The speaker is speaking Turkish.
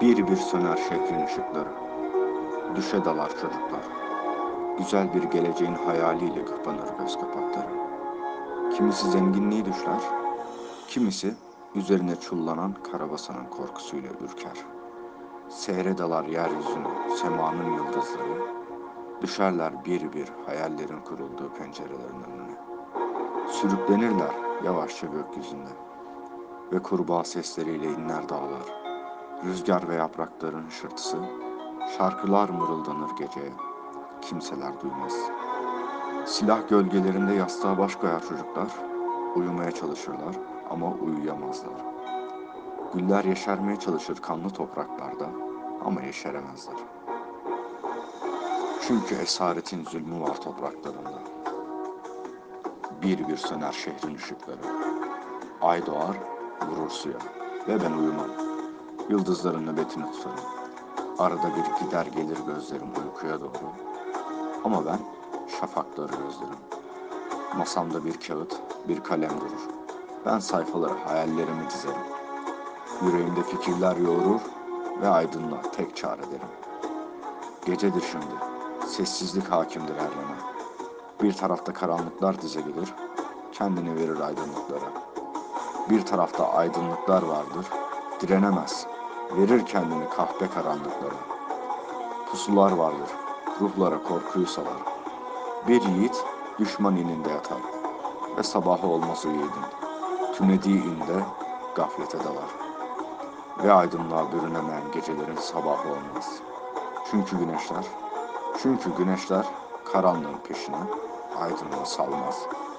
Bir bir söner şehrin ışıkları. Düşe dalar çocuklar. Güzel bir geleceğin hayaliyle kapanır göz kapakları. Kimisi zenginliği düşler, kimisi üzerine çullanan karabasanın korkusuyla ürker. Seyre dalar yeryüzünü, semanın yıldızları. Düşerler bir bir hayallerin kurulduğu pencerelerin önüne. Sürüklenirler yavaşça gökyüzünde ve kurbağa sesleriyle inler dağlar. Rüzgar ve yaprakların hışırtısı, şarkılar mırıldanır geceye, kimseler duymaz. Silah gölgelerinde yastığa baş koyar çocuklar, uyumaya çalışırlar ama uyuyamazlar. Güller yeşermeye çalışır kanlı topraklarda ama yeşeremezler. Çünkü esaretin zulmü var topraklarında. Bir bir söner şehrin ışıkları. Ay doğar, vurur suya ve ben uyumam. Yıldızların nöbetini tutarım. Arada bir gider gelir gözlerim uykuya doğru. Ama ben şafakları gözlerim. Masamda bir kağıt, bir kalem durur. Ben sayfalara hayallerimi dizerim. Yüreğimde fikirler yoğurur ve aydınlığa tek çare derim. Gecedir şimdi, sessizlik hakimdir her yana. Bir tarafta karanlıklar dize gelir, kendini verir aydınlıklara. Bir tarafta aydınlıklar vardır, direnemez, verir kendini kahpe karanlıklara. Pusular vardır, ruhlara korkuyu salar. Bir yiğit düşman ininde yatar ve sabahı olmaz yiğidin. Tünediği inde gaflete dalar ve aydınlığa bürünemeyen gecelerin sabahı olmaz. Çünkü güneşler, çünkü güneşler karanlığın peşine aydınlığı salmaz.''